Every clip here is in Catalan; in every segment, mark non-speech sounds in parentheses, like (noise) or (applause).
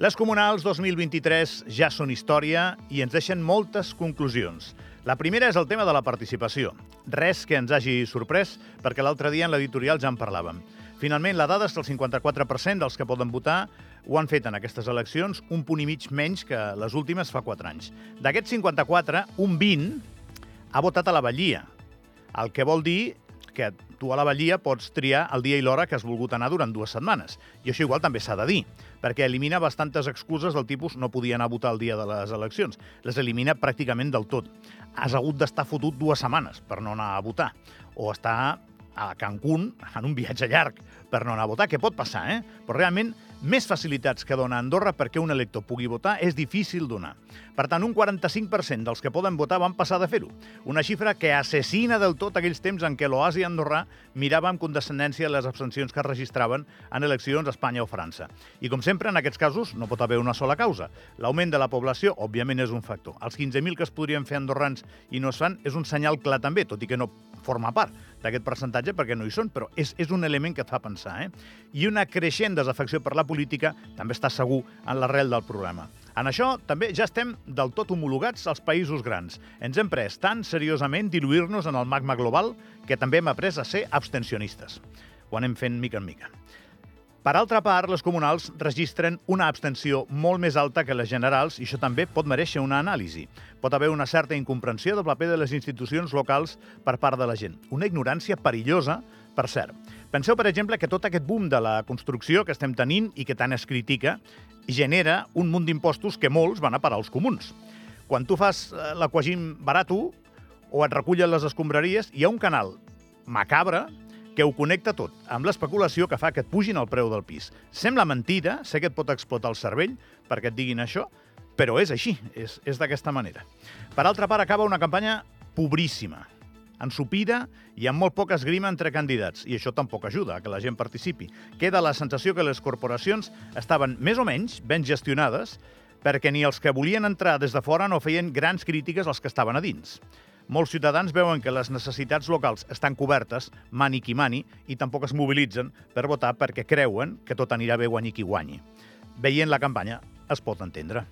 Les comunals 2023 ja són història i ens deixen moltes conclusions. La primera és el tema de la participació. Res que ens hagi sorprès, perquè l'altre dia en l'editorial ja en parlàvem. Finalment, la dada és que el 54% dels que poden votar ho han fet en aquestes eleccions, un punt i mig menys que les últimes fa 4 anys. D'aquests 54, un 20 ha votat a la Vallia, el que vol dir que tu a la Vallia pots triar el dia i l'hora que has volgut anar durant dues setmanes. I això igual també s'ha de dir, perquè elimina bastantes excuses del tipus no podia anar a votar el dia de les eleccions. Les elimina pràcticament del tot. Has hagut d'estar fotut dues setmanes per no anar a votar. O estar a Cancún en un viatge llarg per no anar a votar, que pot passar, eh? Però realment més facilitats que dona Andorra perquè un elector pugui votar és difícil donar. Per tant, un 45% dels que poden votar van passar de fer-ho. Una xifra que assassina del tot aquells temps en què l'oasi andorrà mirava amb condescendència les abstencions que es registraven en eleccions a Espanya o França. I com sempre, en aquests casos, no pot haver una sola causa. L'augment de la població, òbviament, és un factor. Els 15.000 que es podrien fer andorrans i no es fan és un senyal clar també, tot i que no forma part d'aquest percentatge perquè no hi són, però és, és un element que et fa pensar. Eh? I una creixent desafecció per la política també està segur en l'arrel del problema. En això també ja estem del tot homologats als països grans. Ens hem pres tan seriosament diluir-nos en el magma global que també hem après a ser abstencionistes. Ho anem fent mica en mica. Per altra part, les comunals registren una abstenció molt més alta que les generals i això també pot mereixer una anàlisi. Pot haver una certa incomprensió del paper de les institucions locals per part de la gent. Una ignorància perillosa, per cert. Penseu, per exemple, que tot aquest boom de la construcció que estem tenint i que tant es critica genera un munt d'impostos que molts van a parar als comuns. Quan tu fas eh, l'aquagim barato o et recullen les escombraries, hi ha un canal macabre que ho connecta tot, amb l'especulació que fa que et pugin el preu del pis. Sembla mentida, sé que et pot explotar el cervell perquè et diguin això, però és així, és, és d'aquesta manera. Per altra part, acaba una campanya pobríssima, ensupida i amb molt poca esgrima entre candidats, i això tampoc ajuda a que la gent participi. Queda la sensació que les corporacions estaven més o menys ben gestionades perquè ni els que volien entrar des de fora no feien grans crítiques als que estaven a dins. Molts ciutadans veuen que les necessitats locals estan cobertes, mani qui mani, i tampoc es mobilitzen per votar perquè creuen que tot anirà bé guanyi qui guanyi. Veient la campanya, es pot entendre.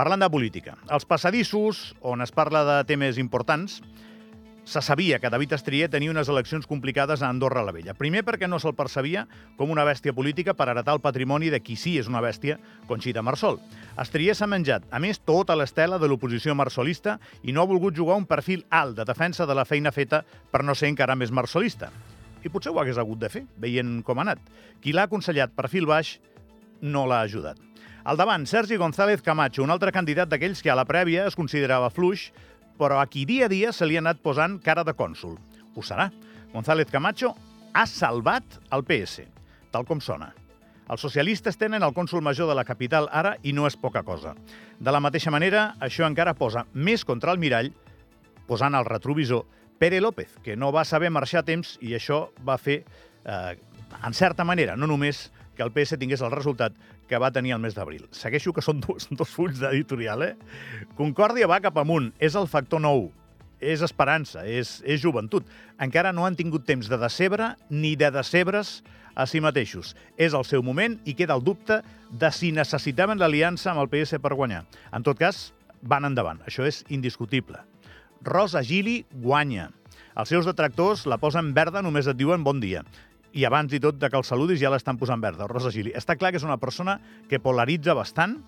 Parlant de política, els passadissos, on es parla de temes importants, se sabia que David Estrier tenia unes eleccions complicades a Andorra la Vella. Primer perquè no se'l percebia com una bèstia política per heretar el patrimoni de qui sí és una bèstia, Conxita Marsol. Estrier s'ha menjat, a més, tota l'estela de l'oposició marsolista i no ha volgut jugar un perfil alt de defensa de la feina feta per no ser encara més marsolista. I potser ho hagués hagut de fer, veient com ha anat. Qui l'ha aconsellat perfil baix no l'ha ajudat. Al davant, Sergi González Camacho, un altre candidat d'aquells que a la prèvia es considerava fluix, però a qui dia a dia se li ha anat posant cara de cònsul. Ho serà. González Camacho ha salvat el PS, tal com sona. Els socialistes tenen el cònsul major de la capital ara i no és poca cosa. De la mateixa manera, això encara posa més contra el mirall, posant al retrovisor Pere López, que no va saber marxar a temps i això va fer, eh, en certa manera, no només que el PS tingués el resultat que va tenir el mes d'abril. Segueixo que són dos, (laughs) dos fulls d'editorial, eh? Concòrdia va cap amunt, és el factor nou, és esperança, és, és joventut. Encara no han tingut temps de decebre ni de decebre's a si mateixos. És el seu moment i queda el dubte de si necessitaven l'aliança amb el PS per guanyar. En tot cas, van endavant. Això és indiscutible. Rosa Gili guanya. Els seus detractors la posen verda, només et diuen bon dia i abans i tot de que el saludis ja l'estan posant verda, Rosa Gili. Està clar que és una persona que polaritza bastant,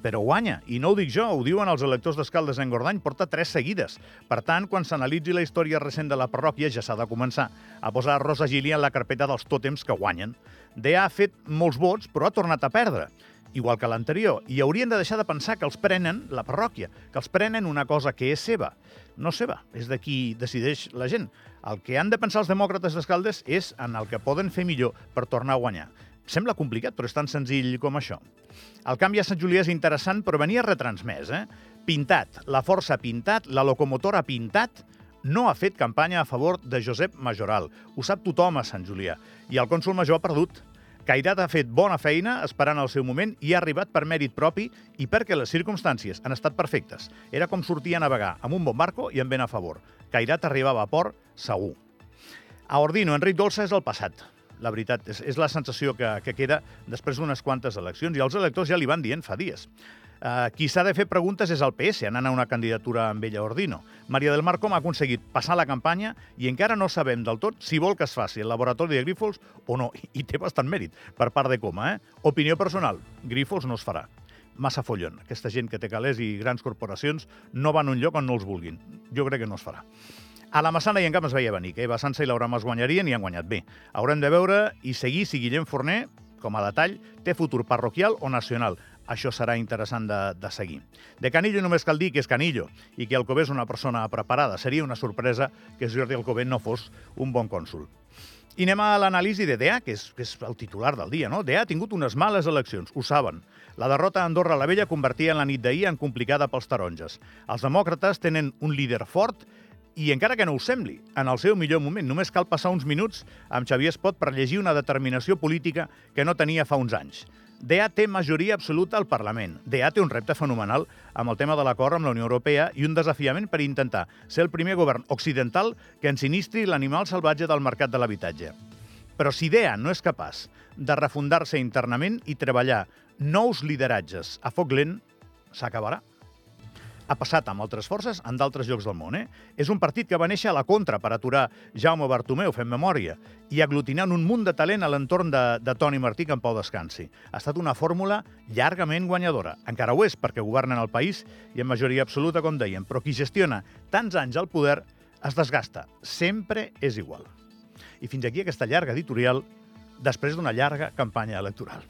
però guanya. I no ho dic jo, ho diuen els electors d'Escaldes en Gordany, porta tres seguides. Per tant, quan s'analitzi la història recent de la parròquia, ja s'ha de començar a posar Rosa Gili en la carpeta dels tòtems que guanyen. DA ha fet molts vots, però ha tornat a perdre igual que l'anterior, i haurien de deixar de pensar que els prenen la parròquia, que els prenen una cosa que és seva. No seva, és de qui decideix la gent. El que han de pensar els demòcrates d'Escaldes és en el que poden fer millor per tornar a guanyar. Sembla complicat, però és tan senzill com això. El canvi a Sant Julià és interessant, però venia retransmès. Eh? Pintat, la força pintat, la locomotora pintat, no ha fet campanya a favor de Josep Majoral. Ho sap tothom a Sant Julià. I el cònsul major ha perdut. Cairat ha fet bona feina esperant el seu moment i ha arribat per mèrit propi i perquè les circumstàncies han estat perfectes. Era com sortir a navegar amb un bon barco i amb vent a favor. Cairat arribava a port segur. A Ordino, Enric Dolça és el passat. la veritat. És, és la sensació que, que queda després d'unes quantes eleccions, i els electors ja li van dient fa dies. Uh, qui s'ha de fer preguntes és el PS, anant a una candidatura amb ella Ordino. Maria del Mar Com ha aconseguit passar la campanya i encara no sabem del tot si vol que es faci el laboratori de Grífols o no. (laughs) I té bastant mèrit per part de Coma. Eh? Opinió personal, Grífols no es farà. Massa follon. Aquesta gent que té calés i grans corporacions no van un lloc on no els vulguin. Jo crec que no es farà. A la Massana i en Camp es veia venir que Eva Sansa i Laura Mas guanyarien i han guanyat bé. Haurem de veure i seguir si Guillem Forner, com a detall, té futur parroquial o nacional això serà interessant de, de seguir. De Canillo només cal dir que és Canillo i que Alcobé és una persona preparada. Seria una sorpresa que Jordi Alcobé no fos un bon cònsul. I anem a l'anàlisi de DEA, que és, que és el titular del dia. No? DEA ha tingut unes males eleccions, ho saben. La derrota a Andorra la Vella convertia en la nit d'ahir en complicada pels taronges. Els demòcrates tenen un líder fort i encara que no ho sembli, en el seu millor moment, només cal passar uns minuts amb Xavier Espot per llegir una determinació política que no tenia fa uns anys. DEA té majoria absoluta al Parlament. DEA té un repte fenomenal amb el tema de l'acord amb la Unió Europea i un desafiament per intentar ser el primer govern occidental que ensinistri l'animal salvatge del mercat de l'habitatge. Però si DEA no és capaç de refundar-se internament i treballar nous lideratges a foc lent, s'acabarà ha passat amb altres forces en d'altres llocs del món. Eh? És un partit que va néixer a la contra per aturar Jaume Bartomeu, fem memòria, i aglutinant un munt de talent a l'entorn de, de Toni Martí que en pau descansi. Ha estat una fórmula llargament guanyadora. Encara ho és, perquè governen el país i en majoria absoluta, com dèiem, però qui gestiona tants anys al poder es desgasta. Sempre és igual. I fins aquí aquesta llarga editorial després d'una llarga campanya electoral.